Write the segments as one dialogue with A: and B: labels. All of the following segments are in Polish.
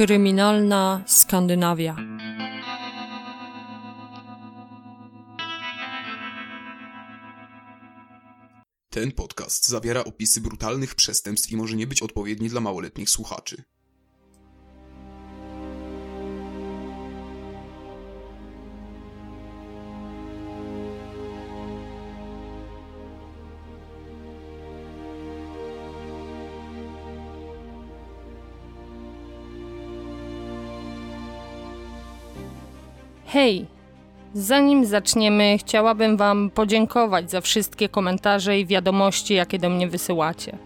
A: Kryminalna Skandynawia.
B: Ten podcast zawiera opisy brutalnych przestępstw i może nie być odpowiedni dla małoletnich słuchaczy.
A: Hej! Zanim zaczniemy, chciałabym Wam podziękować za wszystkie komentarze i wiadomości, jakie do mnie wysyłacie.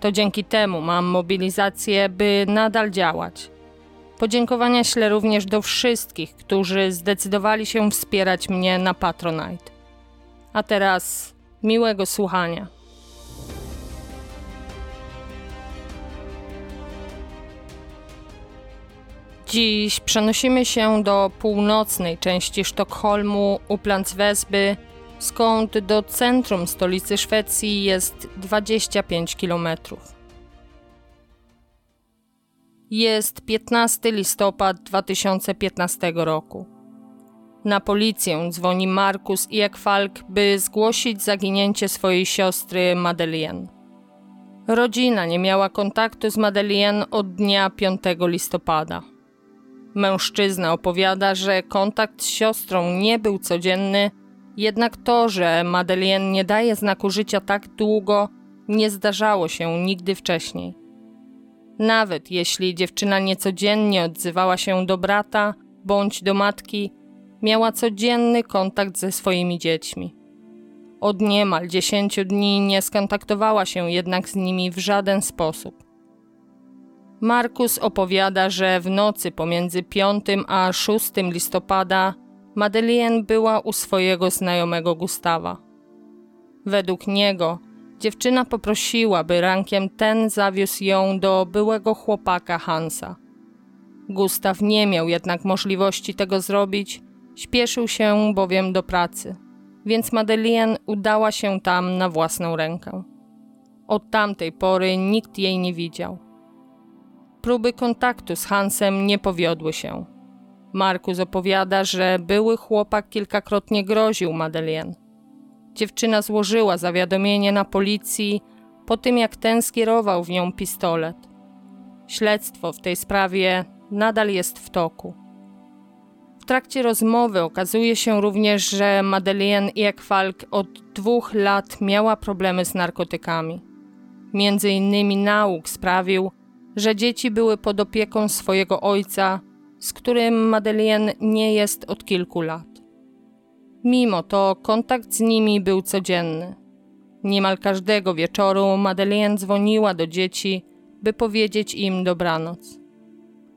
A: To dzięki temu mam mobilizację, by nadal działać. Podziękowania ślę również do wszystkich, którzy zdecydowali się wspierać mnie na Patronite. A teraz miłego słuchania. Dziś przenosimy się do północnej części Sztokholmu, Uplands Wesby, skąd do centrum stolicy Szwecji jest 25 km. Jest 15 listopad 2015 roku. Na policję dzwoni Markus Ekfalk, by zgłosić zaginięcie swojej siostry Madeleine. Rodzina nie miała kontaktu z Madeleine od dnia 5 listopada. Mężczyzna opowiada, że kontakt z siostrą nie był codzienny, jednak to, że Madeleine nie daje znaku życia tak długo, nie zdarzało się nigdy wcześniej. Nawet jeśli dziewczyna niecodziennie odzywała się do brata bądź do matki, miała codzienny kontakt ze swoimi dziećmi. Od niemal dziesięciu dni nie skontaktowała się jednak z nimi w żaden sposób. Markus opowiada, że w nocy pomiędzy 5 a 6 listopada Madeleine była u swojego znajomego Gustawa. Według niego dziewczyna poprosiła, by rankiem ten zawiózł ją do byłego chłopaka Hansa. Gustaw nie miał jednak możliwości tego zrobić, śpieszył się bowiem do pracy, więc Madeleine udała się tam na własną rękę. Od tamtej pory nikt jej nie widział. Próby kontaktu z Hansem nie powiodły się. Markus opowiada, że były chłopak kilkakrotnie groził Madeleine. Dziewczyna złożyła zawiadomienie na policji po tym, jak ten skierował w nią pistolet. Śledztwo w tej sprawie nadal jest w toku. W trakcie rozmowy okazuje się również, że Madeleine Ekfalk od dwóch lat miała problemy z narkotykami. Między innymi nauk sprawił, że dzieci były pod opieką swojego ojca, z którym Madeleine nie jest od kilku lat. Mimo to kontakt z nimi był codzienny. Niemal każdego wieczoru Madeleine dzwoniła do dzieci, by powiedzieć im dobranoc.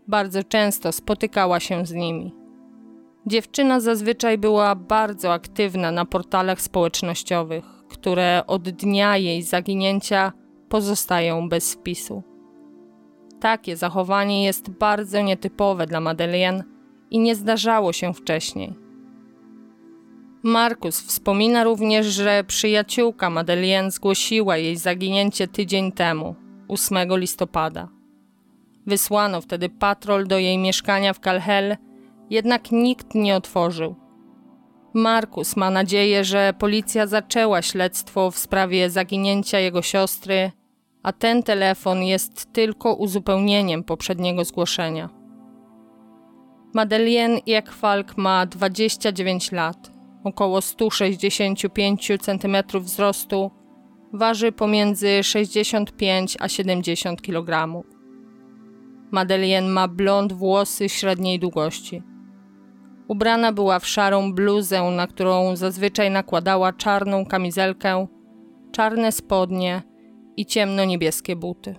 A: Bardzo często spotykała się z nimi. Dziewczyna zazwyczaj była bardzo aktywna na portalach społecznościowych, które od dnia jej zaginięcia pozostają bez wpisu. Takie zachowanie jest bardzo nietypowe dla Madeleine i nie zdarzało się wcześniej. Markus wspomina również, że przyjaciółka Madeleine zgłosiła jej zaginięcie tydzień temu, 8 listopada. Wysłano wtedy patrol do jej mieszkania w Kalhel, jednak nikt nie otworzył. Markus ma nadzieję, że policja zaczęła śledztwo w sprawie zaginięcia jego siostry a ten telefon jest tylko uzupełnieniem poprzedniego zgłoszenia. Madeleine Ekfalk ma 29 lat, około 165 cm wzrostu, waży pomiędzy 65 a 70 kg. Madeleine ma blond włosy średniej długości. Ubrana była w szarą bluzę, na którą zazwyczaj nakładała czarną kamizelkę, czarne spodnie i ciemno-niebieskie buty.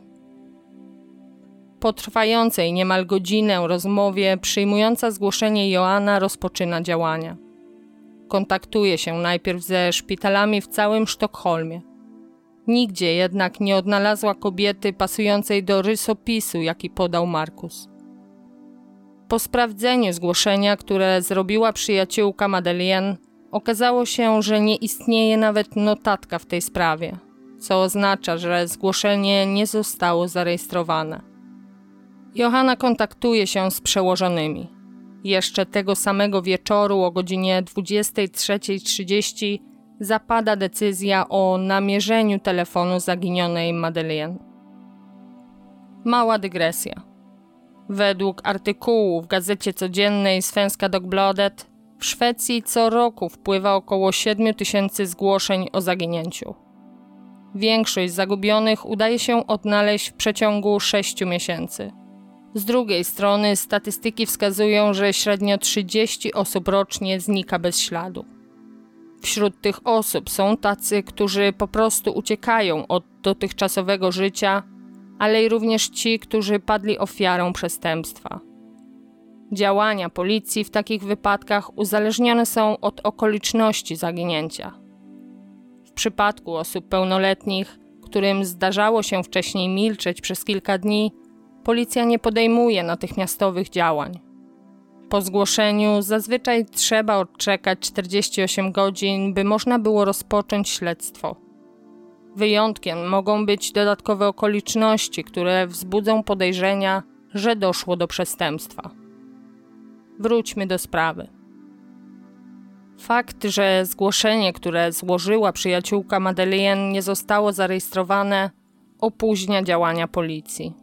A: Po trwającej niemal godzinę rozmowie przyjmująca zgłoszenie Joanna rozpoczyna działania. Kontaktuje się najpierw ze szpitalami w całym Sztokholmie. Nigdzie jednak nie odnalazła kobiety pasującej do rysopisu, jaki podał Markus. Po sprawdzeniu zgłoszenia, które zrobiła przyjaciółka Madeleine, okazało się, że nie istnieje nawet notatka w tej sprawie, co oznacza, że zgłoszenie nie zostało zarejestrowane. Johanna kontaktuje się z przełożonymi. Jeszcze tego samego wieczoru o godzinie 23.30 zapada decyzja o namierzeniu telefonu zaginionej Madeleine. Mała dygresja. Według artykułu w gazecie codziennej Svenska Dagbladet w Szwecji co roku wpływa około 7 tysięcy zgłoszeń o zaginięciu. Większość zagubionych udaje się odnaleźć w przeciągu 6 miesięcy. Z drugiej strony statystyki wskazują, że średnio 30 osób rocznie znika bez śladu. Wśród tych osób są tacy, którzy po prostu uciekają od dotychczasowego życia, ale i również ci, którzy padli ofiarą przestępstwa. Działania policji w takich wypadkach uzależnione są od okoliczności zaginięcia. Przypadku osób pełnoletnich, którym zdarzało się wcześniej milczeć przez kilka dni, policja nie podejmuje natychmiastowych działań. Po zgłoszeniu zazwyczaj trzeba odczekać 48 godzin, by można było rozpocząć śledztwo. Wyjątkiem mogą być dodatkowe okoliczności, które wzbudzą podejrzenia, że doszło do przestępstwa. Wróćmy do sprawy. Fakt, że zgłoszenie, które złożyła przyjaciółka Madeleine, nie zostało zarejestrowane, opóźnia działania policji.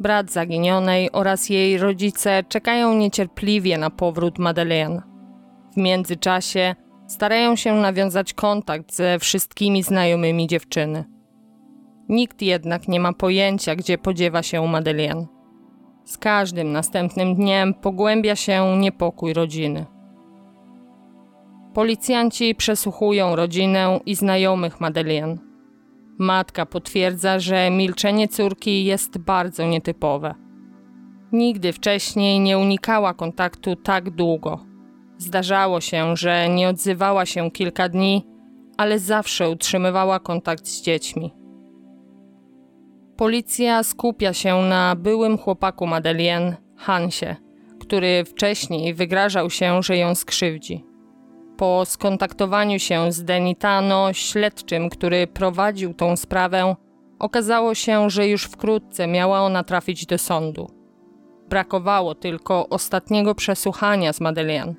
A: Brat zaginionej oraz jej rodzice czekają niecierpliwie na powrót Madeleine. W międzyczasie starają się nawiązać kontakt ze wszystkimi znajomymi dziewczyny. Nikt jednak nie ma pojęcia, gdzie podziewa się Madeleine. Z każdym następnym dniem pogłębia się niepokój rodziny. Policjanci przesłuchują rodzinę i znajomych Madeleine. Matka potwierdza, że milczenie córki jest bardzo nietypowe. Nigdy wcześniej nie unikała kontaktu tak długo. Zdarzało się, że nie odzywała się kilka dni, ale zawsze utrzymywała kontakt z dziećmi. Policja skupia się na byłym chłopaku Madeleine, Hansie, który wcześniej wygrażał się, że ją skrzywdzi. Po skontaktowaniu się z Denitano, śledczym, który prowadził tą sprawę, okazało się, że już wkrótce miała ona trafić do sądu. Brakowało tylko ostatniego przesłuchania z Madeleine.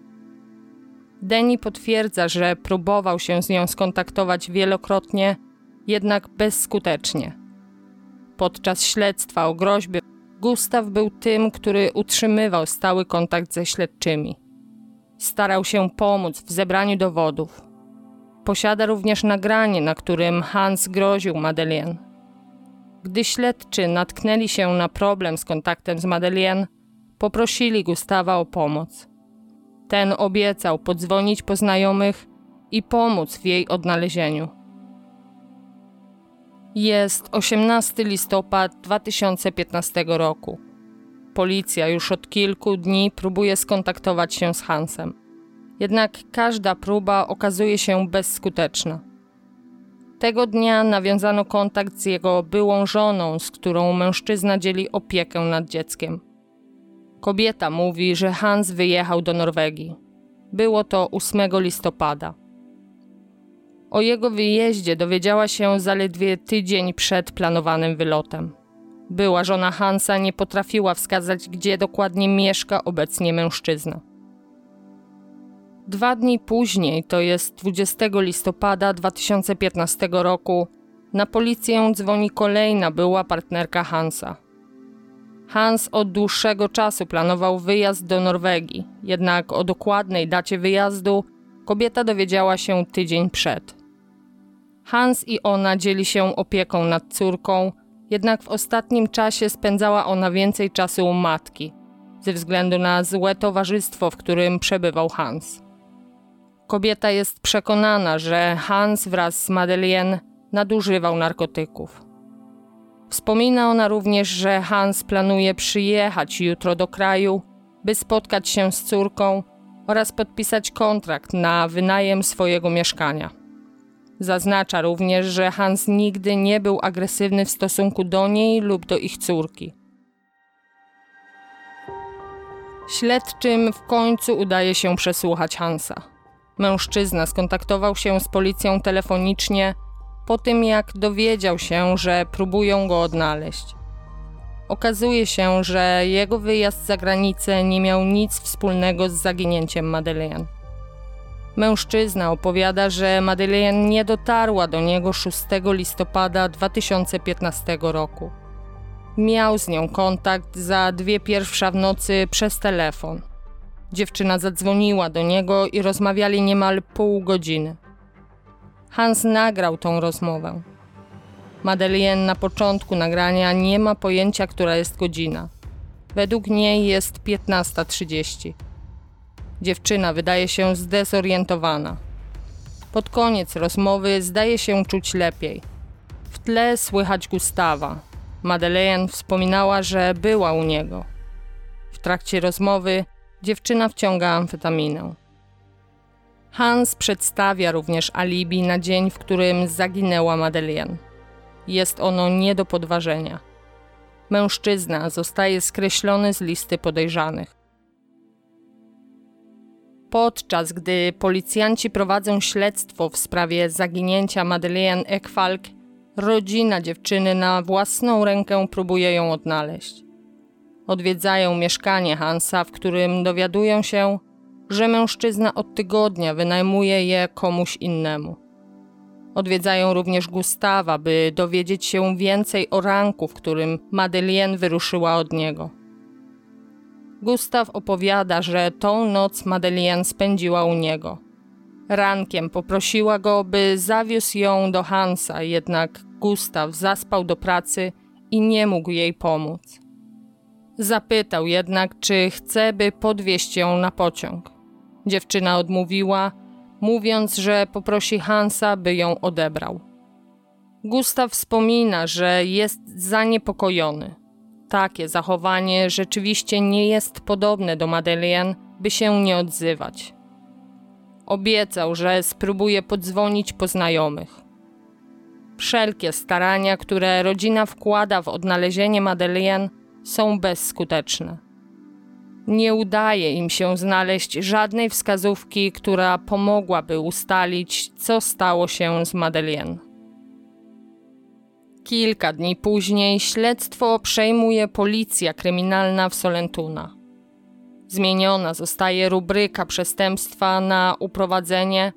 A: Deni potwierdza, że próbował się z nią skontaktować wielokrotnie, jednak bezskutecznie. Podczas śledztwa o groźby Gustaw był tym, który utrzymywał stały kontakt ze śledczymi. Starał się pomóc w zebraniu dowodów. Posiada również nagranie, na którym Hans groził Madeleine. Gdy śledczy natknęli się na problem z kontaktem z Madeleine, poprosili Gustawa o pomoc. Ten obiecał podzwonić po znajomych i pomóc w jej odnalezieniu. Jest 18 listopad 2015 roku. Policja już od kilku dni próbuje skontaktować się z Hansem. Jednak każda próba okazuje się bezskuteczna. Tego dnia nawiązano kontakt z jego byłą żoną, z którą mężczyzna dzieli opiekę nad dzieckiem. Kobieta mówi, że Hans wyjechał do Norwegii. Było to 8 listopada. O jego wyjeździe dowiedziała się zaledwie tydzień przed planowanym wylotem. Była żona Hansa nie potrafiła wskazać, gdzie dokładnie mieszka obecnie mężczyzna. Dwa dni później, to jest 20 listopada 2015 roku, na policję dzwoni kolejna była partnerka Hansa. Hans od dłuższego czasu planował wyjazd do Norwegii, jednak o dokładnej dacie wyjazdu kobieta dowiedziała się tydzień przed. Hans i ona dzieli się opieką nad córką, jednak w ostatnim czasie spędzała ona więcej czasu u matki, ze względu na złe towarzystwo, w którym przebywał Hans. Kobieta jest przekonana, że Hans wraz z Madeleine nadużywał narkotyków. Wspomina ona również, że Hans planuje przyjechać jutro do kraju, by spotkać się z córką oraz podpisać kontrakt na wynajem swojego mieszkania. Zaznacza również, że Hans nigdy nie był agresywny w stosunku do niej lub do ich córki. Śledczym w końcu udaje się przesłuchać Hansa. Mężczyzna skontaktował się z policją telefonicznie po tym, jak dowiedział się, że próbują go odnaleźć. Okazuje się, że jego wyjazd za granicę nie miał nic wspólnego z zaginięciem Madeleine. Mężczyzna opowiada, że Madeleine nie dotarła do niego 6 listopada 2015 roku. Miał z nią kontakt za dwie pierwsza w nocy przez telefon. Dziewczyna zadzwoniła do niego i rozmawiali niemal pół godziny. Hans nagrał tą rozmowę. Madeleine na początku nagrania nie ma pojęcia, która jest godzina. Według niej jest 15.30. Dziewczyna wydaje się zdezorientowana. Pod koniec rozmowy zdaje się czuć lepiej. W tle słychać Gustawa. Madeleine wspominała, że była u niego. W trakcie rozmowy dziewczyna wciąga amfetaminę. Hans przedstawia również alibi na dzień, w którym zaginęła Madeleine. Jest ono nie do podważenia. Mężczyzna zostaje skreślony z listy podejrzanych. Podczas gdy policjanci prowadzą śledztwo w sprawie zaginięcia Madeleine Ekfalk, rodzina dziewczyny na własną rękę próbuje ją odnaleźć. Odwiedzają mieszkanie Hansa, w którym dowiadują się, że mężczyzna od tygodnia wynajmuje je komuś innemu. Odwiedzają również Gustawa, by dowiedzieć się więcej o ranku, w którym Madeleine wyruszyła od niego. Gustaw opowiada, że tą noc Madeleine spędziła u niego. Rankiem poprosiła go, by zawiózł ją do Hansa, jednak Gustaw zaspał do pracy i nie mógł jej pomóc. Zapytał jednak, czy chce, by podwieźć ją na pociąg. Dziewczyna odmówiła, mówiąc, że poprosi Hansa, by ją odebrał. Gustaw wspomina, że jest zaniepokojony. Takie zachowanie rzeczywiście nie jest podobne do Madeleine, by się nie odzywać. Obiecał, że spróbuje podzwonić po znajomych. Wszelkie starania, które rodzina wkłada w odnalezienie Madeleine, są bezskuteczne. Nie udaje im się znaleźć żadnej wskazówki, która pomogłaby ustalić, co stało się z Madeleine. Kilka dni później śledztwo przejmuje policja kryminalna w Solentuna. Zmieniona zostaje rubryka przestępstwa na uprowadzenie,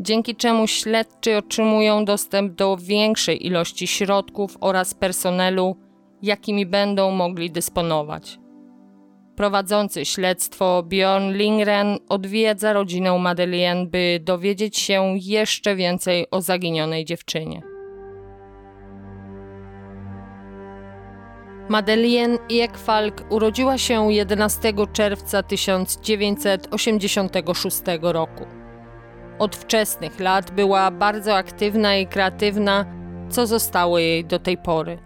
A: dzięki czemu śledczy otrzymują dostęp do większej ilości środków oraz personelu, jakimi będą mogli dysponować. Prowadzący śledztwo Bjorn Lindgren odwiedza rodzinę Madeleine, by dowiedzieć się jeszcze więcej o zaginionej dziewczynie. Madeleine Ekfalk urodziła się 11 czerwca 1986 roku. Od wczesnych lat była bardzo aktywna i kreatywna, co zostało jej do tej pory.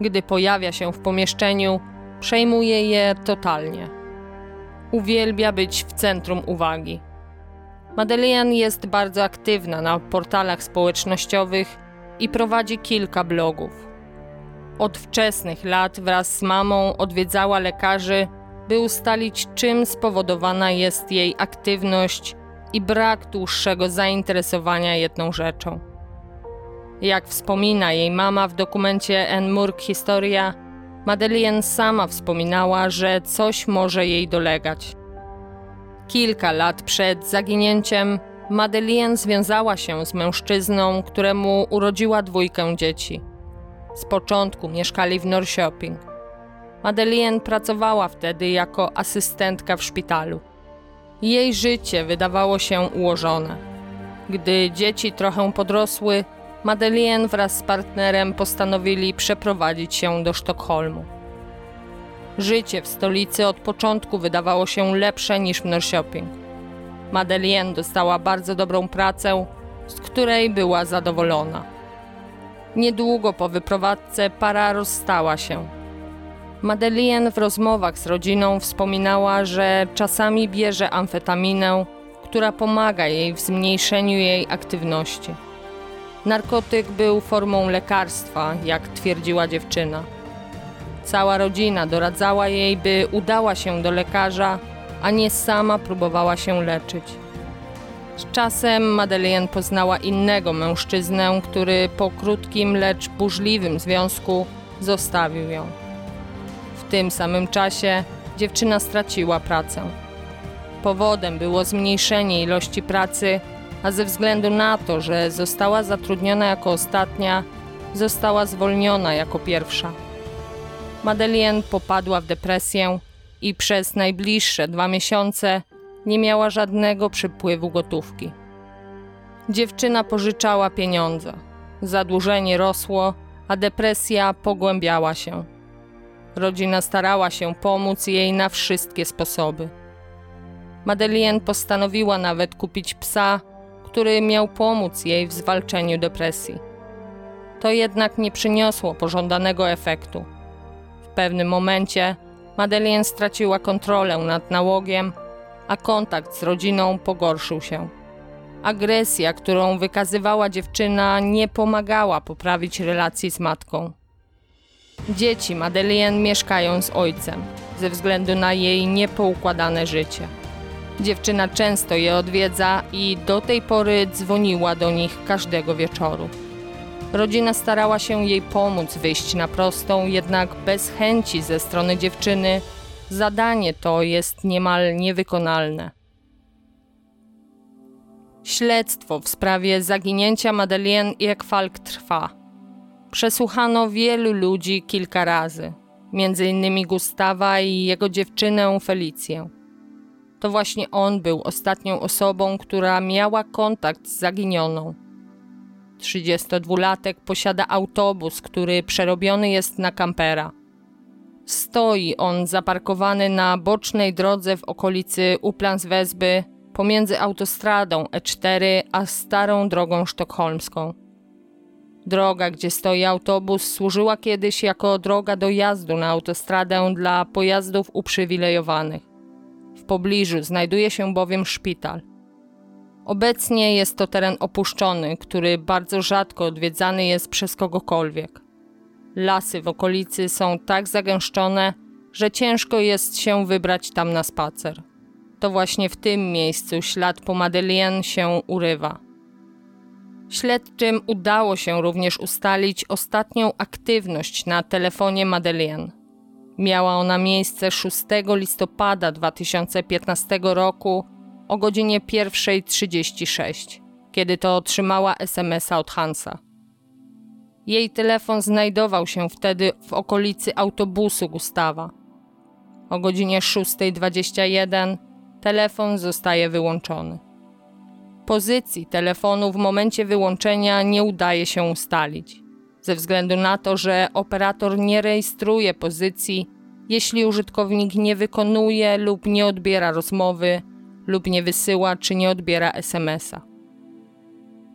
A: Gdy pojawia się w pomieszczeniu, przejmuje je totalnie. Uwielbia być w centrum uwagi. Madeleine jest bardzo aktywna na portalach społecznościowych i prowadzi kilka blogów. Od wczesnych lat wraz z mamą odwiedzała lekarzy, by ustalić, czym spowodowana jest jej aktywność i brak dłuższego zainteresowania jedną rzeczą. Jak wspomina jej mama w dokumencie Enmurk Historia, Madeleine sama wspominała, że coś może jej dolegać. Kilka lat przed zaginięciem Madeleine związała się z mężczyzną, któremu urodziła dwójkę dzieci. Z początku mieszkali w Norrköping. Madeleine pracowała wtedy jako asystentka w szpitalu. Jej życie wydawało się ułożone. Gdy dzieci trochę podrosły, Madeleine wraz z partnerem postanowili przeprowadzić się do Sztokholmu. Życie w stolicy od początku wydawało się lepsze niż w Norrköping. Madeleine dostała bardzo dobrą pracę, z której była zadowolona. Niedługo po wyprowadzce para rozstała się. Madeleine w rozmowach z rodziną wspominała, że czasami bierze amfetaminę, która pomaga jej w zmniejszeniu jej aktywności. Narkotyk był formą lekarstwa, jak twierdziła dziewczyna. Cała rodzina doradzała jej, by udała się do lekarza, a nie sama próbowała się leczyć. Z czasem Madeleine poznała innego mężczyznę, który po krótkim, lecz burzliwym związku zostawił ją. tym samym czasie dziewczyna straciła pracę. Powodem było zmniejszenie ilości pracy, a ze względu na to, że została zatrudniona jako ostatnia, została zwolniona jako pierwsza. Madeleine popadła w depresję i przez najbliższe dwa miesiące nie miała żadnego przypływu gotówki. Dziewczyna pożyczała pieniądze. Zadłużenie rosło, a depresja pogłębiała się. Rodzina starała się pomóc jej na wszystkie sposoby. Madeleine postanowiła nawet kupić psa, który miał pomóc jej w zwalczeniu depresji. To jednak nie przyniosło pożądanego efektu. W pewnym momencie Madeleine straciła kontrolę nad nałogiem, a kontakt z rodziną pogorszył się. Agresja, którą wykazywała dziewczyna, nie pomagała poprawić relacji z matką. Dzieci Madeleine mieszkają z ojcem ze względu na jej niepoukładane życie. Dziewczyna często je odwiedza i do tej pory dzwoniła do nich każdego wieczoru. Rodzina starała się jej pomóc wyjść na prostą, jednak bez chęci ze strony dziewczyny zadanie to jest niemal niewykonalne. Śledztwo w sprawie zaginięcia Madeleine Ekfalk trwa. Przesłuchano wielu ludzi kilka razy, innymi Gustawa i jego dziewczynę Felicję. To właśnie on był ostatnią osobą, która miała kontakt z zaginioną. 32-latek posiada autobus, który przerobiony jest na kampera. Stoi on zaparkowany na bocznej drodze w okolicy Uplands Wezby pomiędzy autostradą E4 a starą drogą sztokholmską. Droga, gdzie stoi autobus, służyła kiedyś jako droga dojazdu na autostradę dla pojazdów uprzywilejowanych. Pobliżu znajduje się bowiem szpital. Obecnie jest to teren opuszczony, który bardzo rzadko odwiedzany jest przez kogokolwiek. Lasy w okolicy są tak zagęszczone, że ciężko jest się wybrać tam na spacer. To właśnie w tym miejscu ślad po Madeleine się urywa. Śledczym udało się również ustalić ostatnią aktywność na telefonie Madeleine. Miała ona miejsce 6 listopada 2015 roku o godzinie 1.36, kiedy to otrzymała SMS-a od Hansa. Jej telefon znajdował się wtedy w okolicy autobusu Gustawa. O godzinie 6.21 telefon zostaje wyłączony. Pozycji telefonu w momencie wyłączenia nie udaje się ustalić, ze względu na to, że operator nie rejestruje pozycji, jeśli użytkownik nie wykonuje lub nie odbiera rozmowy, lub nie wysyła czy nie odbiera SMS-a.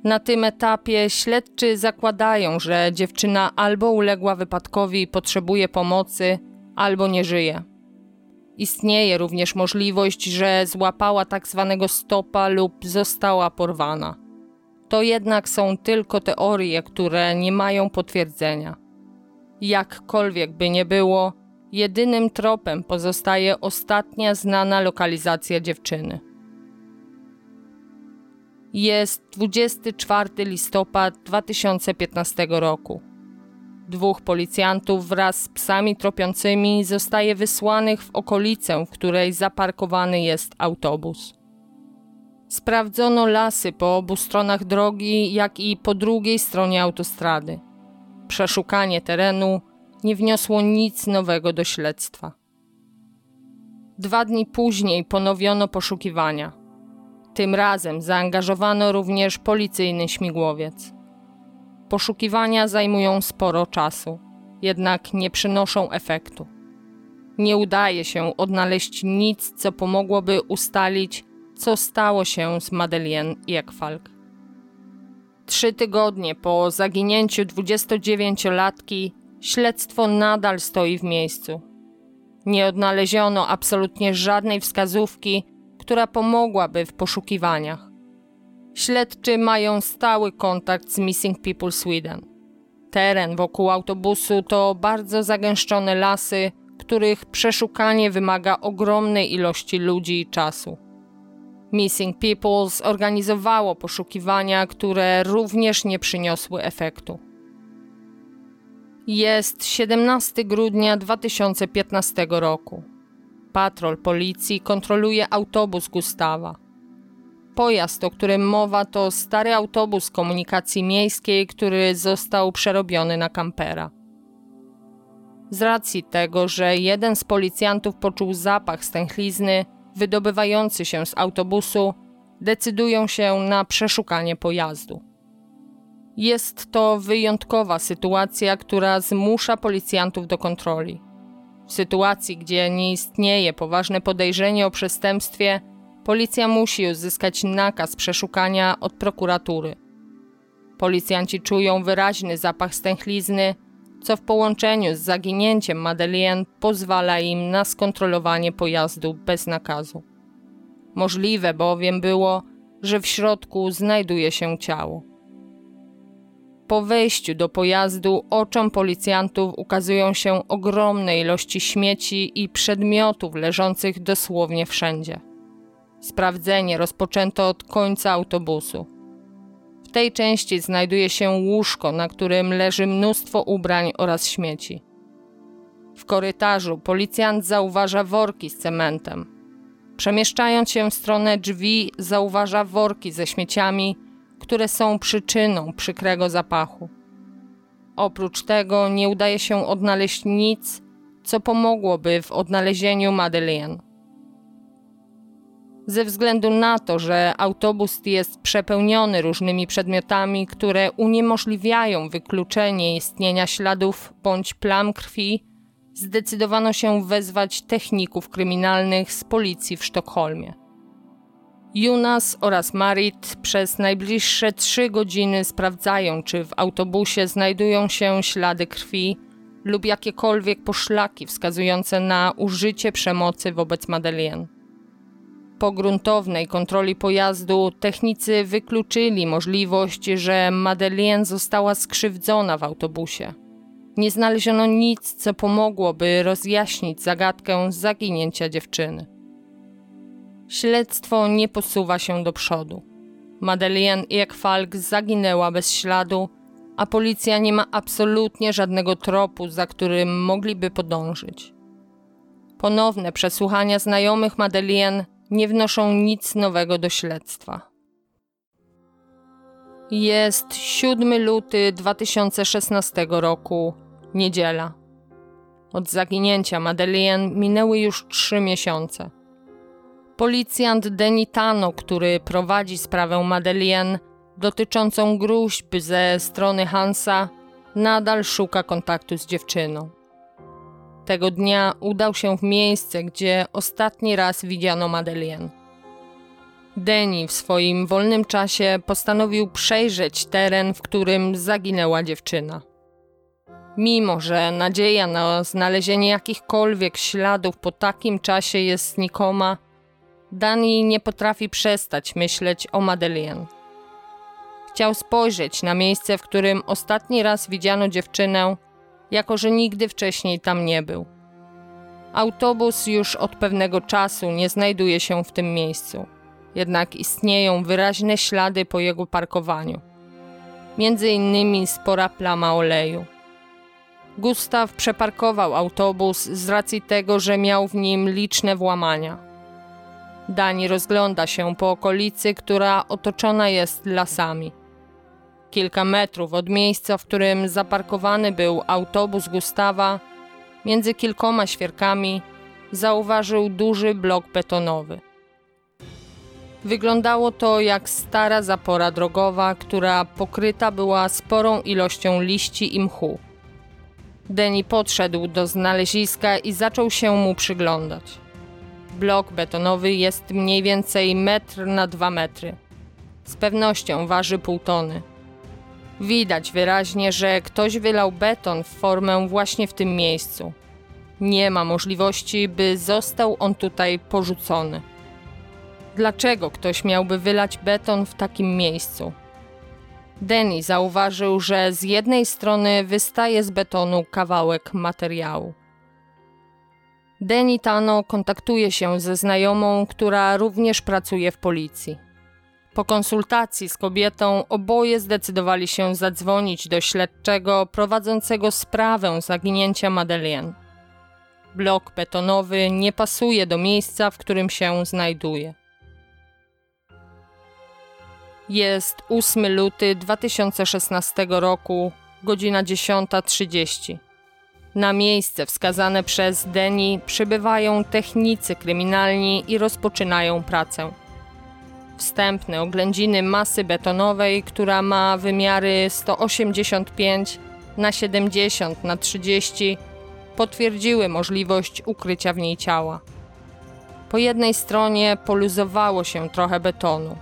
A: Na tym etapie śledczy zakładają, że dziewczyna albo uległa wypadkowi i potrzebuje pomocy, albo nie żyje. Istnieje również możliwość, że złapała tak zwanego stopa lub została porwana. To jednak są tylko teorie, które nie mają potwierdzenia. Jakkolwiek by nie było, jedynym tropem pozostaje ostatnia znana lokalizacja dziewczyny. Jest 24 listopad 2015 roku. Dwóch policjantów wraz z psami tropiącymi zostaje wysłanych w okolicę, w której zaparkowany jest autobus. Sprawdzono lasy po obu stronach drogi, jak i po drugiej stronie autostrady. Przeszukanie terenu nie wniosło nic nowego do śledztwa. Dwa dni później ponowiono poszukiwania. Tym razem zaangażowano również policyjny śmigłowiec. Poszukiwania zajmują sporo czasu, jednak nie przynoszą efektu. Nie udaje się odnaleźć nic, co pomogłoby ustalić, co stało się z Madeleine Ekfalk. Trzy tygodnie po zaginięciu 29-latki śledztwo nadal stoi w miejscu. Nie odnaleziono absolutnie żadnej wskazówki, która pomogłaby w poszukiwaniach. Śledczy mają stały kontakt z Missing People Sweden. Teren wokół autobusu to bardzo zagęszczone lasy, których przeszukanie wymaga ogromnej ilości ludzi i czasu. Missing People zorganizowało poszukiwania, które również nie przyniosły efektu. Jest 17 grudnia 2015 roku. Patrol policji kontroluje autobus Gustawa. Pojazd, o którym mowa, to stary autobus komunikacji miejskiej, który został przerobiony na kampera. Z racji tego, że jeden z policjantów poczuł zapach stęchlizny wydobywający się z autobusu, decydują się na przeszukanie pojazdu. Jest to wyjątkowa sytuacja, która zmusza policjantów do kontroli. W sytuacji, gdzie nie istnieje poważne podejrzenie o przestępstwie, policja musi uzyskać nakaz przeszukania od prokuratury. Policjanci czują wyraźny zapach stęchlizny, co w połączeniu z zaginięciem Madeleine pozwala im na skontrolowanie pojazdu bez nakazu. Możliwe bowiem było, że w środku znajduje się ciało. Po wejściu do pojazdu oczom policjantów ukazują się ogromne ilości śmieci i przedmiotów leżących dosłownie wszędzie. Sprawdzenie rozpoczęto od końca autobusu. W tej części znajduje się łóżko, na którym leży mnóstwo ubrań oraz śmieci. W korytarzu policjant zauważa worki z cementem. Przemieszczając się w stronę drzwi, zauważa worki ze śmieciami które są przyczyną przykrego zapachu. Oprócz tego nie udaje się odnaleźć nic, co pomogłoby w odnalezieniu Madeleine. Ze względu na to, że autobus jest przepełniony różnymi przedmiotami, które uniemożliwiają wykluczenie istnienia śladów bądź plam krwi, zdecydowano się wezwać techników kryminalnych z policji w Sztokholmie. Jonas oraz Marit przez najbliższe trzy godziny sprawdzają, czy w autobusie znajdują się ślady krwi lub jakiekolwiek poszlaki wskazujące na użycie przemocy wobec Madeleine. Po gruntownej kontroli pojazdu technicy wykluczyli możliwość, że Madeleine została skrzywdzona w autobusie. Nie znaleziono nic, co pomogłoby rozjaśnić zagadkę zaginięcia dziewczyny. Śledztwo nie posuwa się do przodu. Madeleine Ekfalk zaginęła bez śladu, a policja nie ma absolutnie żadnego tropu, za którym mogliby podążyć. Ponowne przesłuchania znajomych Madeleine nie wnoszą nic nowego do śledztwa. Jest 7 luty 2016 roku, niedziela. Od zaginięcia Madeleine minęły już trzy miesiące. Policjant Denitano, który prowadzi sprawę Madeleine dotyczącą gruźb ze strony Hansa, nadal szuka kontaktu z dziewczyną. Tego dnia udał się w miejsce, gdzie ostatni raz widziano Madeleine. Deni w swoim wolnym czasie postanowił przejrzeć teren, w którym zaginęła dziewczyna. Mimo, że nadzieja na znalezienie jakichkolwiek śladów po takim czasie jest znikoma, Dani nie potrafi przestać myśleć o Madeleine. Chciał spojrzeć na miejsce, w którym ostatni raz widziano dziewczynę, jako że nigdy wcześniej tam nie był. Autobus już od pewnego czasu nie znajduje się w tym miejscu, jednak istnieją wyraźne ślady po jego parkowaniu. Między innymi spora plama oleju. Gustaw przeparkował autobus z racji tego, że miał w nim liczne włamania. Dani rozgląda się po okolicy, która otoczona jest lasami. Kilka metrów od miejsca, w którym zaparkowany był autobus Gustawa, między kilkoma świerkami, zauważył duży blok betonowy. Wyglądało to jak stara zapora drogowa, która pokryta była sporą ilością liści i mchu. Deni podszedł do znaleziska i zaczął się mu przyglądać blok betonowy jest mniej więcej metr na dwa metry. Z pewnością waży pół tony. Widać wyraźnie, że ktoś wylał beton w formę właśnie w tym miejscu. Nie ma możliwości, by został on tutaj porzucony. Dlaczego ktoś miałby wylać beton w takim miejscu? Denny zauważył, że z jednej strony wystaje z betonu kawałek materiału. Denitano kontaktuje się ze znajomą, która również pracuje w policji. Po konsultacji z kobietą oboje zdecydowali się zadzwonić do śledczego prowadzącego sprawę zaginięcia Madeleine. Blok betonowy nie pasuje do miejsca, w którym się znajduje. Jest 8 luty 2016 roku, godzina 10.30. Na miejsce wskazane przez Deni przybywają technicy kryminalni i rozpoczynają pracę. Wstępne oględziny masy betonowej, która ma wymiary 185 na 70 na 30, potwierdziły możliwość ukrycia w niej ciała. Po jednej stronie poluzowało się trochę betonu.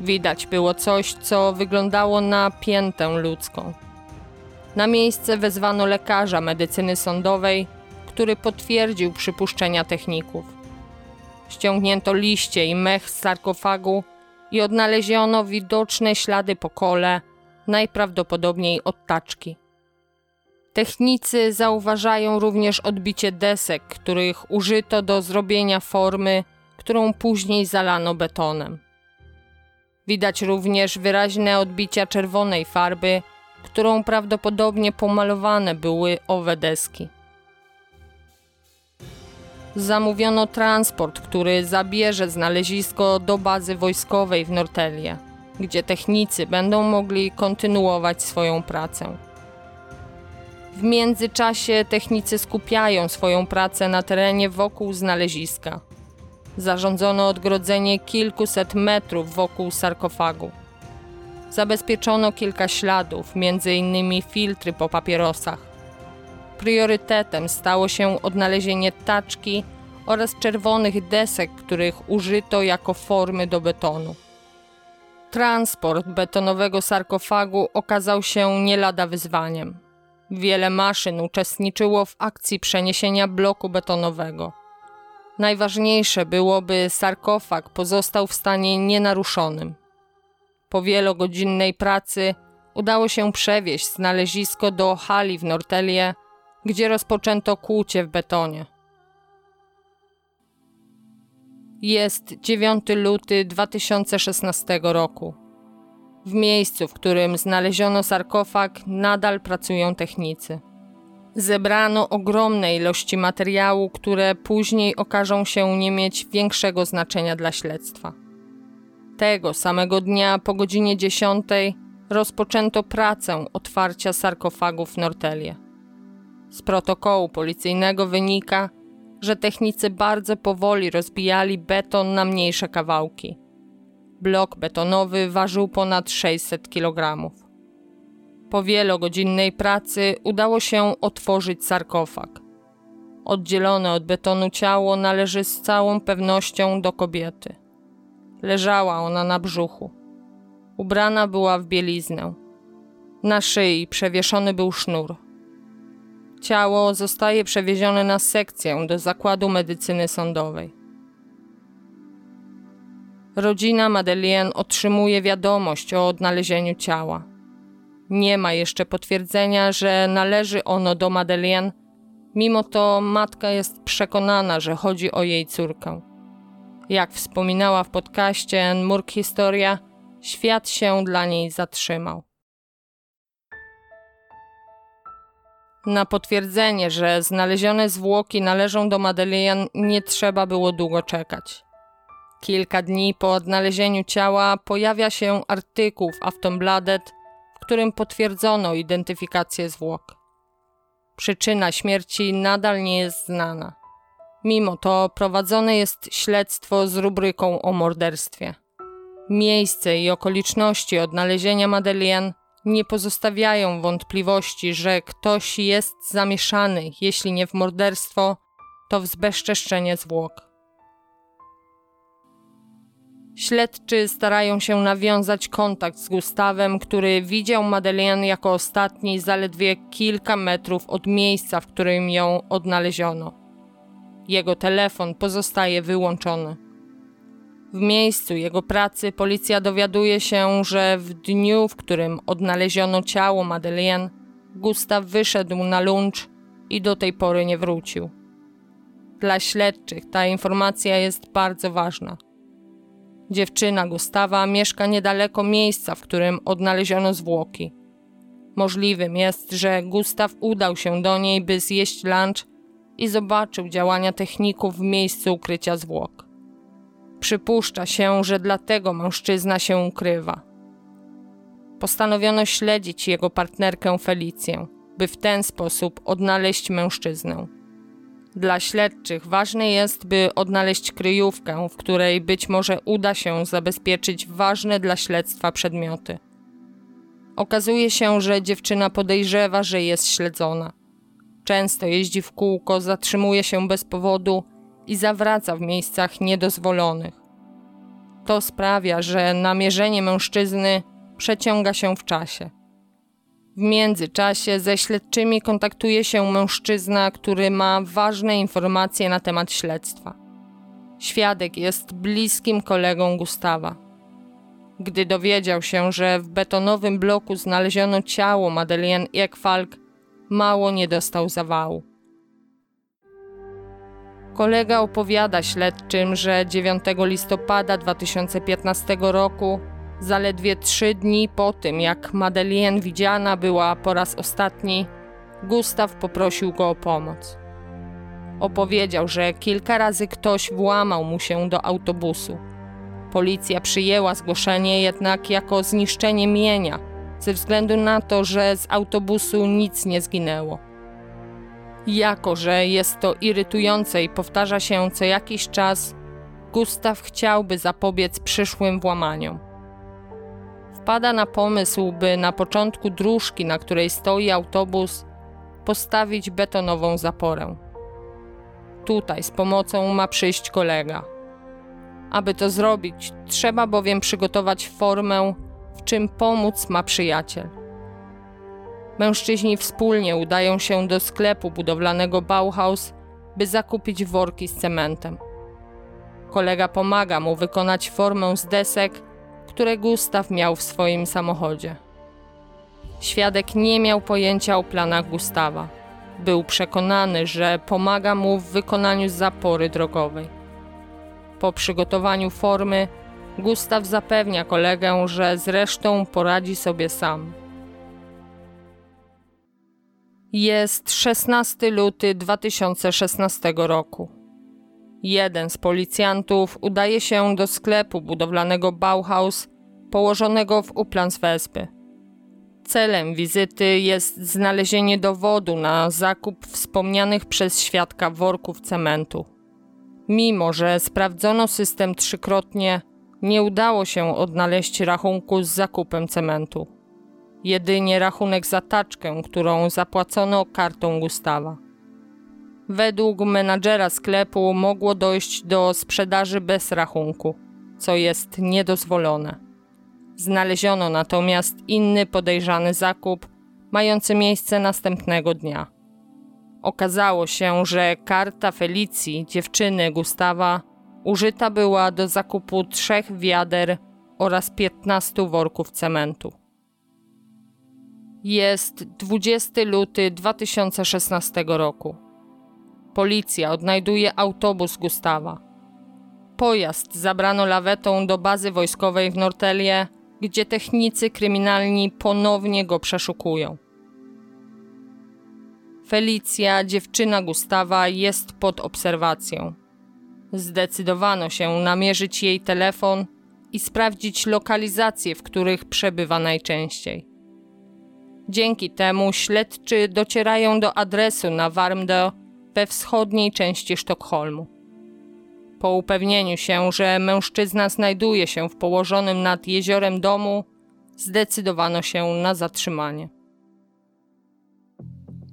A: Widać było coś, co wyglądało na piętę ludzką. Na miejsce wezwano lekarza medycyny sądowej, który potwierdził przypuszczenia techników. Ściągnięto liście i mech z sarkofagu i odnaleziono widoczne ślady po kole, najprawdopodobniej od taczki. Technicy zauważają również odbicie desek, których użyto do zrobienia formy, którą później zalano betonem. Widać również wyraźne odbicia czerwonej farby, którą prawdopodobnie pomalowane były owe deski. Zamówiono transport, który zabierze znalezisko do bazy wojskowej w Nortelie, gdzie technicy będą mogli kontynuować swoją pracę. W międzyczasie technicy skupiają swoją pracę na terenie wokół znaleziska. Zarządzono odgrodzenie kilkuset metrów wokół sarkofagu. Zabezpieczono kilka śladów, m.in. filtry po papierosach. Priorytetem stało się odnalezienie taczki oraz czerwonych desek, których użyto jako formy do betonu. Transport betonowego sarkofagu okazał się nie lada wyzwaniem. Wiele maszyn uczestniczyło w akcji przeniesienia bloku betonowego. Najważniejsze byłoby sarkofag pozostał w stanie nienaruszonym. Po wielogodzinnej pracy udało się przewieźć znalezisko do hali w Nortelie, gdzie rozpoczęto kłucie w betonie. Jest 9 luty 2016 roku. W miejscu, w którym znaleziono sarkofag, nadal pracują technicy. Zebrano ogromne ilości materiału, które później okażą się nie mieć większego znaczenia dla śledztwa. Tego samego dnia po godzinie 10 rozpoczęto pracę otwarcia sarkofagów w Nortelie. Z protokołu policyjnego wynika, że technicy bardzo powoli rozbijali beton na mniejsze kawałki. Blok betonowy ważył ponad 600 kg. Po wielogodzinnej pracy udało się otworzyć sarkofag. Oddzielone od betonu ciało należy z całą pewnością do kobiety. Leżała ona na brzuchu. Ubrana była w bieliznę. Na szyi przewieszony był sznur. Ciało zostaje przewiezione na sekcję do zakładu medycyny sądowej. Rodzina Madeleine otrzymuje wiadomość o odnalezieniu ciała. Nie ma jeszcze potwierdzenia, że należy ono do Madeleine, mimo to matka jest przekonana, że chodzi o jej córkę. Jak wspominała w podcaście Murk Historia, świat się dla niej zatrzymał. Na potwierdzenie, że znalezione zwłoki należą do Madeleine, nie trzeba było długo czekać. Kilka dni po odnalezieniu ciała pojawia się artykuł w Aftonbladet, w którym potwierdzono identyfikację zwłok. Przyczyna śmierci nadal nie jest znana. Mimo to prowadzone jest śledztwo z rubryką o morderstwie. Miejsce i okoliczności odnalezienia Madeleine nie pozostawiają wątpliwości, że ktoś jest zamieszany, jeśli nie w morderstwo, to w zbezczeszczenie zwłok. Śledczy starają się nawiązać kontakt z Gustawem, który widział Madeleine jako ostatni zaledwie kilka metrów od miejsca, w którym ją odnaleziono. Jego telefon pozostaje wyłączony. W miejscu jego pracy policja dowiaduje się, że w dniu, w którym odnaleziono ciało Madeleine, Gustaw wyszedł na lunch i do tej pory nie wrócił. Dla śledczych ta informacja jest bardzo ważna – Dziewczyna Gustawa mieszka niedaleko miejsca, w którym odnaleziono zwłoki. Możliwym jest, że Gustaw udał się do niej, by zjeść lunch i zobaczył działania techników w miejscu ukrycia zwłok. Przypuszcza się, że dlatego mężczyzna się ukrywa. Postanowiono śledzić jego partnerkę Felicję, by w ten sposób odnaleźć mężczyznę. Dla śledczych ważne jest, by odnaleźć kryjówkę, w której być może uda się zabezpieczyć ważne dla śledztwa przedmioty. Okazuje się, że dziewczyna podejrzewa, że jest śledzona. Często jeździ w kółko, zatrzymuje się bez powodu i zawraca w miejscach niedozwolonych. To sprawia, że namierzenie mężczyzny przeciąga się w czasie. W międzyczasie ze śledczymi kontaktuje się mężczyzna, który ma ważne informacje na temat śledztwa. Świadek jest bliskim kolegą Gustawa. Gdy dowiedział się, że w betonowym bloku znaleziono ciało Madeleine Ekfalk, mało nie dostał zawału. Kolega opowiada śledczym, że 9 listopada 2015 roku Zaledwie trzy dni po tym, jak Madeleine widziana była po raz ostatni, Gustaw poprosił go o pomoc. Opowiedział, że kilka razy ktoś włamał mu się do autobusu. Policja przyjęła zgłoszenie jednak jako zniszczenie mienia, ze względu na to, że z autobusu nic nie zginęło. Jako, że jest to irytujące i powtarza się co jakiś czas, Gustaw chciałby zapobiec przyszłym włamaniom wpada na pomysł, by na początku dróżki, na której stoi autobus, postawić betonową zaporę. Tutaj z pomocą ma przyjść kolega. Aby to zrobić, trzeba bowiem przygotować formę, w czym pomóc ma przyjaciel. Mężczyźni wspólnie udają się do sklepu budowlanego Bauhaus, by zakupić worki z cementem. Kolega pomaga mu wykonać formę z desek które Gustaw miał w swoim samochodzie. Świadek nie miał pojęcia o planach Gustawa. Był przekonany, że pomaga mu w wykonaniu zapory drogowej. Po przygotowaniu formy, Gustaw zapewnia kolegę, że zresztą poradzi sobie sam. Jest 16 luty 2016 roku. Jeden z policjantów udaje się do sklepu budowlanego Bauhaus położonego w Uplands Wespy. Celem wizyty jest znalezienie dowodu na zakup wspomnianych przez świadka worków cementu. Mimo, że sprawdzono system trzykrotnie, nie udało się odnaleźć rachunku z zakupem cementu. Jedynie rachunek za taczkę, którą zapłacono kartą Gustawa. Według menadżera sklepu mogło dojść do sprzedaży bez rachunku, co jest niedozwolone. Znaleziono natomiast inny podejrzany zakup, mający miejsce następnego dnia. Okazało się, że karta Felicji, dziewczyny Gustawa, użyta była do zakupu trzech wiader oraz 15 worków cementu. Jest 20 luty 2016 roku. Policja odnajduje autobus Gustawa. Pojazd zabrano lawetą do bazy wojskowej w Nortelie, gdzie technicy kryminalni ponownie go przeszukują. Felicja, dziewczyna Gustawa, jest pod obserwacją. Zdecydowano się namierzyć jej telefon i sprawdzić lokalizacje, w których przebywa najczęściej. Dzięki temu śledczy docierają do adresu na Warmdö we wschodniej części Sztokholmu. Po upewnieniu się, że mężczyzna znajduje się w położonym nad jeziorem domu, zdecydowano się na zatrzymanie.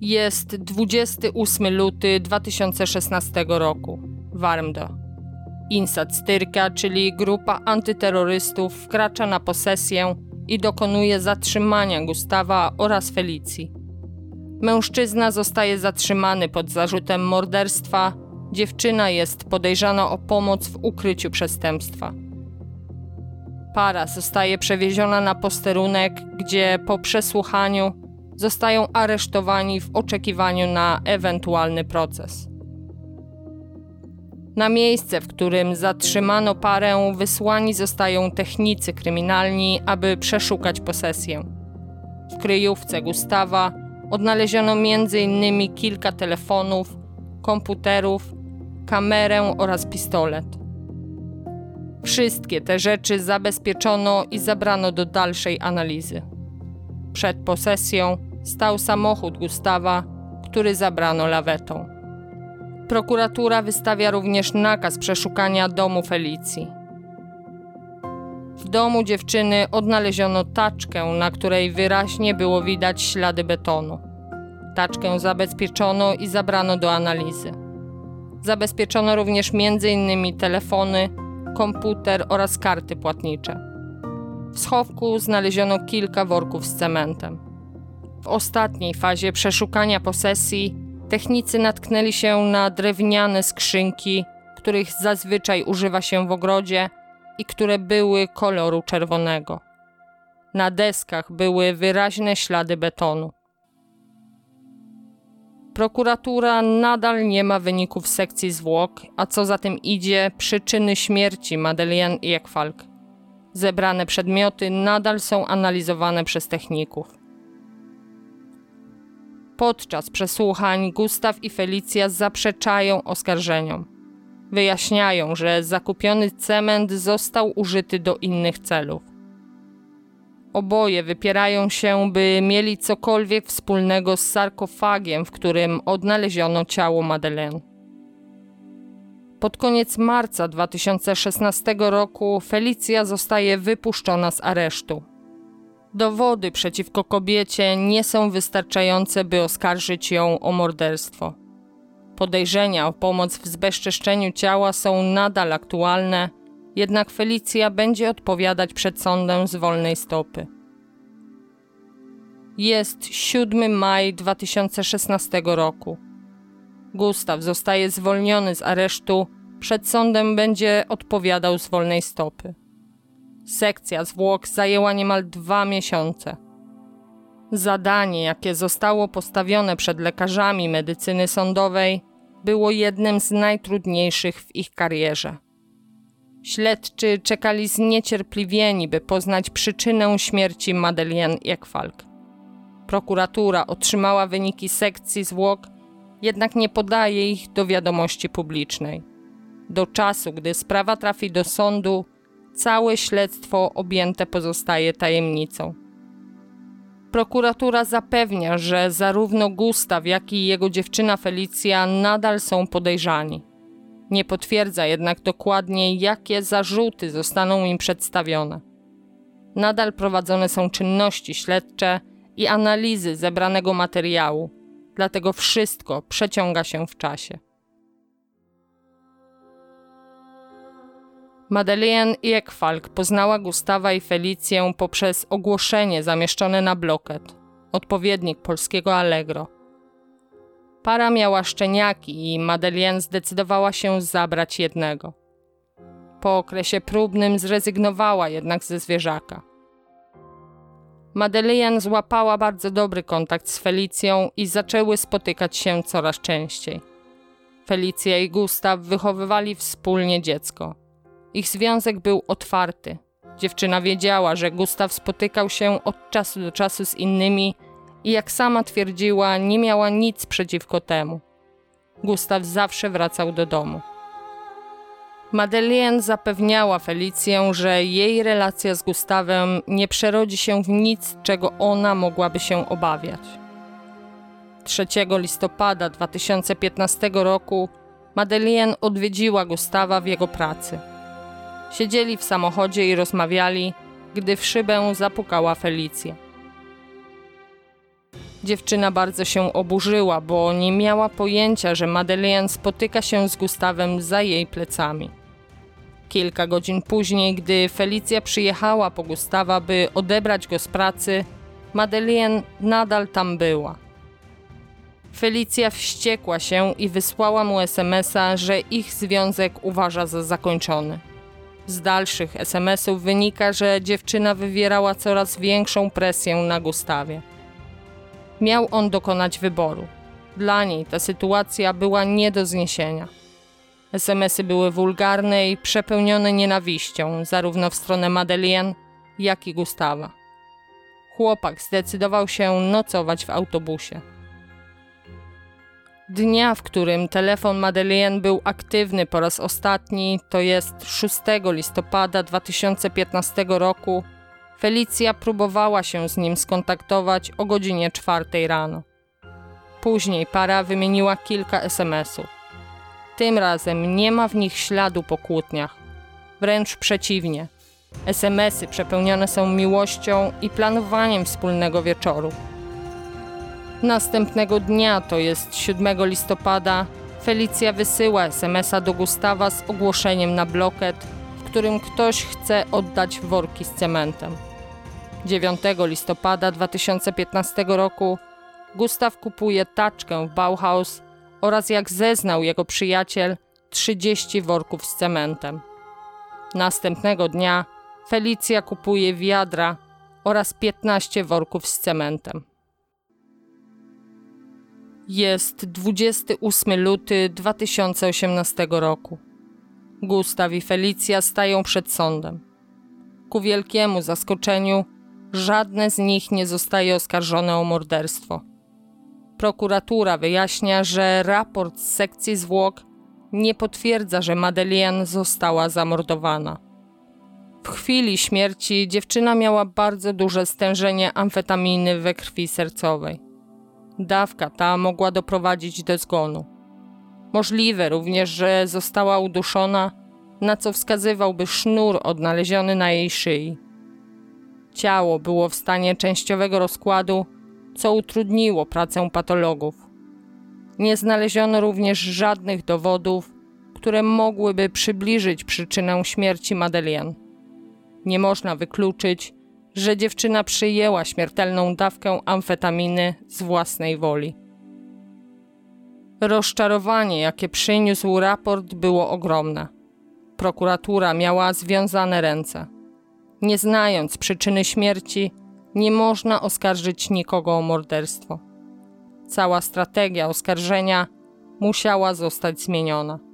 A: Jest 28 luty 2016 roku. Warmdo. Insat Styrka, czyli grupa antyterrorystów, wkracza na posesję i dokonuje zatrzymania Gustawa oraz Felicji. Mężczyzna zostaje zatrzymany pod zarzutem morderstwa, dziewczyna jest podejrzana o pomoc w ukryciu przestępstwa. Para zostaje przewieziona na posterunek, gdzie po przesłuchaniu zostają aresztowani w oczekiwaniu na ewentualny proces. Na miejsce, w którym zatrzymano parę, wysłani zostają technicy kryminalni, aby przeszukać posesję. W kryjówce Gustawa odnaleziono m.in. kilka telefonów, komputerów, kamerę oraz pistolet. Wszystkie te rzeczy zabezpieczono i zabrano do dalszej analizy. Przed posesją stał samochód Gustawa, który zabrano lawetą. Prokuratura wystawia również nakaz przeszukania domu Felicji. W domu dziewczyny odnaleziono taczkę, na której wyraźnie było widać ślady betonu. Taczkę zabezpieczono i zabrano do analizy. Zabezpieczono również m.in. telefony, komputer oraz karty płatnicze. W schowku znaleziono kilka worków z cementem. W ostatniej fazie przeszukania posesji technicy natknęli się na drewniane skrzynki, których zazwyczaj używa się w ogrodzie i które były koloru czerwonego. Na deskach były wyraźne ślady betonu. Prokuratura nadal nie ma wyników sekcji zwłok, a co za tym idzie, przyczyny śmierci Madeleine Ekfalk. Zebrane przedmioty nadal są analizowane przez techników. Podczas przesłuchań Gustaw i Felicja zaprzeczają oskarżeniom. Wyjaśniają, że zakupiony cement został użyty do innych celów. Oboje wypierają się, by mieli cokolwiek wspólnego z sarkofagiem, w którym odnaleziono ciało Madeleine. Pod koniec marca 2016 roku Felicja zostaje wypuszczona z aresztu. Dowody przeciwko kobiecie nie są wystarczające, by oskarżyć ją o morderstwo. Podejrzenia o pomoc w zbezczeszczeniu ciała są nadal aktualne, jednak Felicja będzie odpowiadać przed sądem z wolnej stopy. Jest 7 maj 2016 roku. Gustaw zostaje zwolniony z aresztu, przed sądem będzie odpowiadał z wolnej stopy. Sekcja zwłok zajęła niemal dwa miesiące. Zadanie, jakie zostało postawione przed lekarzami medycyny sądowej, było jednym z najtrudniejszych w ich karierze. Śledczy czekali zniecierpliwieni, by poznać przyczynę śmierci Madeleine Ekfalk. Prokuratura otrzymała wyniki sekcji zwłok, jednak nie podaje ich do wiadomości publicznej. Do czasu, gdy sprawa trafi do sądu, całe śledztwo objęte pozostaje tajemnicą. Prokuratura zapewnia, że zarówno Gustaw, jak i jego dziewczyna Felicja nadal są podejrzani. Nie potwierdza jednak dokładnie, jakie zarzuty zostaną im przedstawione. Nadal prowadzone są czynności śledcze i analizy zebranego materiału, dlatego wszystko przeciąga się w czasie. Madeleine Ekfalk poznała Gustawa i Felicję poprzez ogłoszenie zamieszczone na bloket, odpowiednik polskiego Allegro. Para miała szczeniaki i Madeleine zdecydowała się zabrać jednego. Po okresie próbnym zrezygnowała jednak ze zwierzaka. Madeleine złapała bardzo dobry kontakt z Felicją i zaczęły spotykać się coraz częściej. Felicja i Gustaw wychowywali wspólnie dziecko. Ich związek był otwarty. Dziewczyna wiedziała, że Gustaw spotykał się od czasu do czasu z innymi i jak sama twierdziła, nie miała nic przeciwko temu. Gustaw zawsze wracał do domu. Madeleine zapewniała Felicję, że jej relacja z Gustawem nie przerodzi się w nic, czego ona mogłaby się obawiać. 3 listopada 2015 roku Madeleine odwiedziła Gustawa w jego pracy. Siedzieli w samochodzie i rozmawiali, gdy w szybę zapukała Felicja. Dziewczyna bardzo się oburzyła, bo nie miała pojęcia, że Madeleine spotyka się z Gustawem za jej plecami. Kilka godzin później, gdy Felicja przyjechała po Gustawa, by odebrać go z pracy, Madeleine nadal tam była. Felicja wściekła się i wysłała mu SMS-a, że ich związek uważa za zakończony. Z dalszych SMS-ów wynika, że dziewczyna wywierała coraz większą presję na Gustawie. Miał on dokonać wyboru. Dla niej ta sytuacja była nie do zniesienia. SMSy były wulgarne i przepełnione nienawiścią, zarówno w stronę Madeleine, jak i Gustawa. Chłopak zdecydował się nocować w autobusie. Dnia, w którym telefon Madeleine był aktywny po raz ostatni, to jest 6 listopada 2015 roku, Felicja próbowała się z nim skontaktować o godzinie 4 rano. Później para wymieniła kilka SMS-ów. Tym razem nie ma w nich śladu po kłótniach. Wręcz przeciwnie. SMS-y przepełnione są miłością i planowaniem wspólnego wieczoru. Następnego dnia, to jest 7 listopada, Felicja wysyła SMS-a do Gustawa z ogłoszeniem na bloket, w którym ktoś chce oddać worki z cementem. 9 listopada 2015 roku Gustaw kupuje taczkę w Bauhaus oraz jak zeznał jego przyjaciel 30 worków z cementem. Następnego dnia Felicja kupuje wiadra oraz 15 worków z cementem. Jest 28 luty 2018 roku. Gustaw i Felicja stają przed sądem. Ku wielkiemu zaskoczeniu, żadne z nich nie zostaje oskarżone o morderstwo. Prokuratura wyjaśnia, że raport z sekcji zwłok nie potwierdza, że Madeleine została zamordowana. W chwili śmierci dziewczyna miała bardzo duże stężenie amfetaminy we krwi sercowej. Dawka ta mogła doprowadzić do zgonu. Możliwe również, że została uduszona, na co wskazywałby sznur odnaleziony na jej szyi. Ciało było w stanie częściowego rozkładu, co utrudniło pracę patologów. Nie znaleziono również żadnych dowodów, które mogłyby przybliżyć przyczynę śmierci Madeleine. Nie można wykluczyć, że dziewczyna przyjęła śmiertelną dawkę amfetaminy z własnej woli. Rozczarowanie, jakie przyniósł raport, było ogromne. Prokuratura miała związane ręce. Nie znając przyczyny śmierci, nie można oskarżyć nikogo o morderstwo. Cała strategia oskarżenia musiała zostać zmieniona.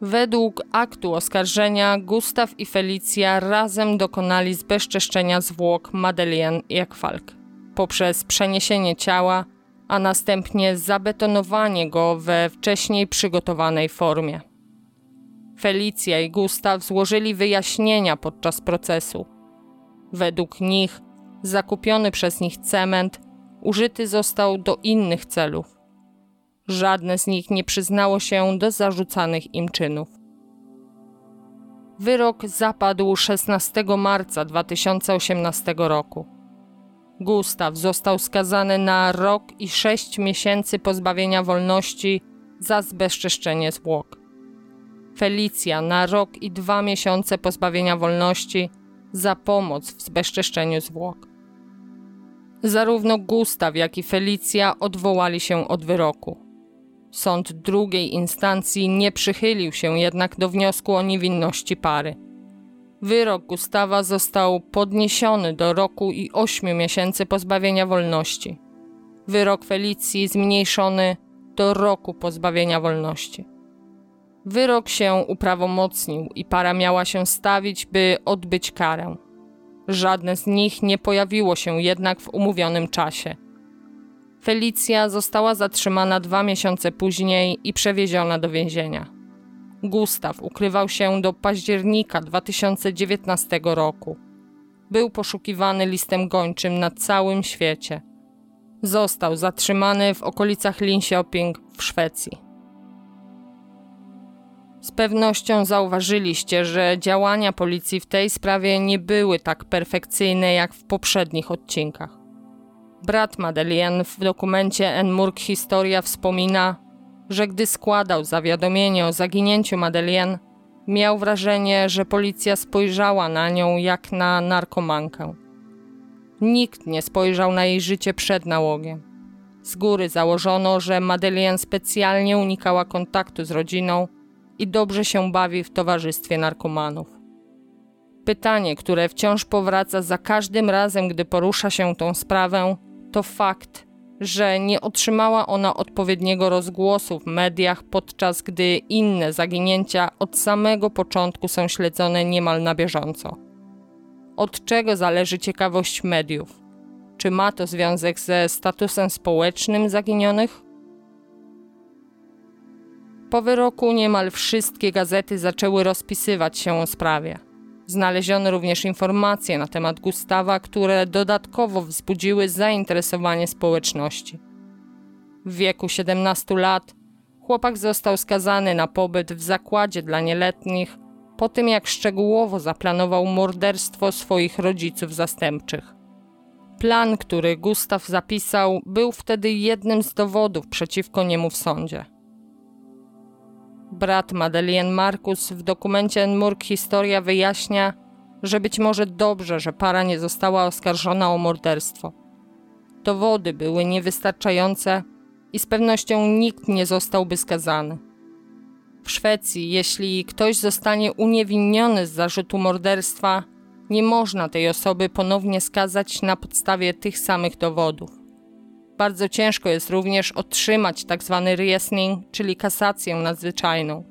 A: Według aktu oskarżenia Gustaw i Felicja razem dokonali zbezczeszczenia zwłok Madeleine i Ekwalk poprzez przeniesienie ciała, a następnie zabetonowanie go we wcześniej przygotowanej formie. Felicja i Gustaw złożyli wyjaśnienia podczas procesu. Według nich zakupiony przez nich cement użyty został do innych celów Żadne z nich nie przyznało się do zarzucanych im czynów. Wyrok zapadł 16 marca 2018 roku. Gustaw został skazany na rok i sześć miesięcy pozbawienia wolności za zbezczeszczenie zwłok. Felicja na rok i dwa miesiące pozbawienia wolności za pomoc w zbezczeszczeniu zwłok. Zarówno Gustaw, jak i Felicja odwołali się od wyroku. Sąd drugiej instancji nie przychylił się jednak do wniosku o niewinności pary. Wyrok Gustawa został podniesiony do roku i ośmiu miesięcy pozbawienia wolności. Wyrok Felicji zmniejszony do roku pozbawienia wolności. Wyrok się uprawomocnił i para miała się stawić, by odbyć karę. Żadne z nich nie pojawiło się jednak w umówionym czasie – Felicja została zatrzymana dwa miesiące później i przewieziona do więzienia. Gustaw ukrywał się do października 2019 roku. Był poszukiwany listem gończym na całym świecie. Został zatrzymany w okolicach Linköping w Szwecji. Z pewnością zauważyliście, że działania policji w tej sprawie nie były tak perfekcyjne jak w poprzednich odcinkach. Brat Madeleine w dokumencie Enmurk Historia wspomina, że gdy składał zawiadomienie o zaginięciu Madeleine, miał wrażenie, że policja spojrzała na nią jak na narkomankę. Nikt nie spojrzał na jej życie przed nałogiem. Z góry założono, że Madeleine specjalnie unikała kontaktu z rodziną i dobrze się bawi w towarzystwie narkomanów. Pytanie, które wciąż powraca za każdym razem, gdy porusza się tą sprawę, to fakt, że nie otrzymała ona odpowiedniego rozgłosu w mediach, podczas gdy inne zaginięcia od samego początku są śledzone niemal na bieżąco. Od czego zależy ciekawość mediów? Czy ma to związek ze statusem społecznym zaginionych? Po wyroku niemal wszystkie gazety zaczęły rozpisywać się o sprawie. Znaleziono również informacje na temat Gustawa, które dodatkowo wzbudziły zainteresowanie społeczności. W wieku 17 lat chłopak został skazany na pobyt w zakładzie dla nieletnich po tym, jak szczegółowo zaplanował morderstwo swoich rodziców zastępczych. Plan, który Gustaw zapisał, był wtedy jednym z dowodów przeciwko niemu w sądzie. Brat Madeleine Marcus w dokumencie Enmurk Historia wyjaśnia, że być może dobrze, że para nie została oskarżona o morderstwo. Dowody były niewystarczające i z pewnością nikt nie zostałby skazany. W Szwecji, jeśli ktoś zostanie uniewinniony z zarzutu morderstwa, nie można tej osoby ponownie skazać na podstawie tych samych dowodów. Bardzo ciężko jest również otrzymać tzw. Tak reasoning, czyli kasację nadzwyczajną.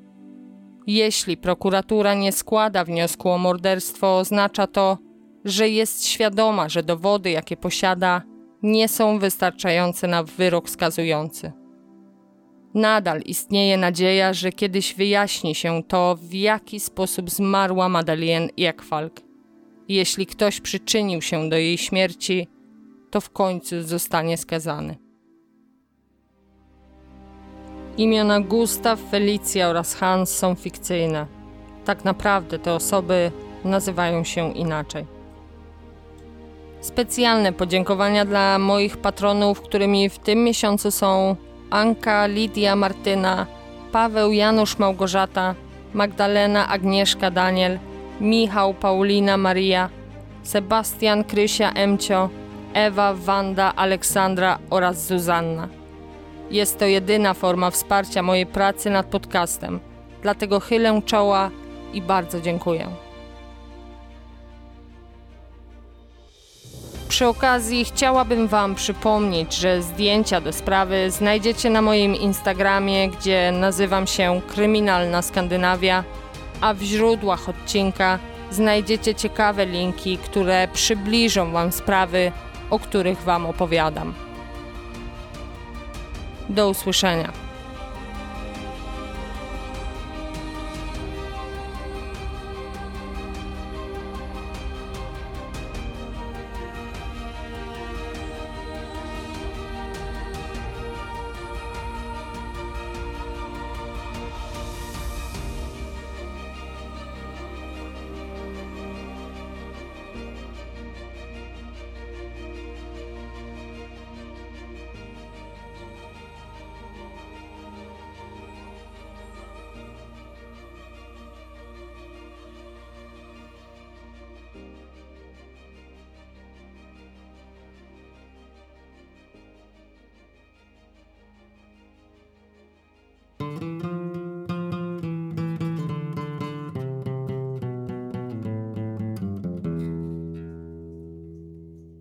A: Jeśli prokuratura nie składa wniosku o morderstwo, oznacza to, że jest świadoma, że dowody, jakie posiada, nie są wystarczające na wyrok skazujący. Nadal istnieje nadzieja, że kiedyś wyjaśni się to, w jaki sposób zmarła Madeleine Ekfalk. Jeśli ktoś przyczynił się do jej śmierci, to w końcu zostanie skazany. Imiona Gustaw, Felicja oraz Hans są fikcyjne. Tak naprawdę te osoby nazywają się inaczej. Specjalne podziękowania dla moich patronów, którymi w tym miesiącu są Anka, Lidia, Martyna, Paweł, Janusz, Małgorzata, Magdalena, Agnieszka, Daniel, Michał, Paulina, Maria, Sebastian, Krysia, Emcio, Ewa, Wanda, Aleksandra oraz Zuzanna. Jest to jedyna forma wsparcia mojej pracy nad podcastem, dlatego chylę czoła i bardzo dziękuję. Przy okazji chciałabym Wam przypomnieć, że zdjęcia do sprawy znajdziecie na moim Instagramie, gdzie nazywam się Kryminalna Skandynawia, a w źródłach odcinka znajdziecie ciekawe linki, które przybliżą Wam sprawy, o których Wam opowiadam. Do usłyszenia.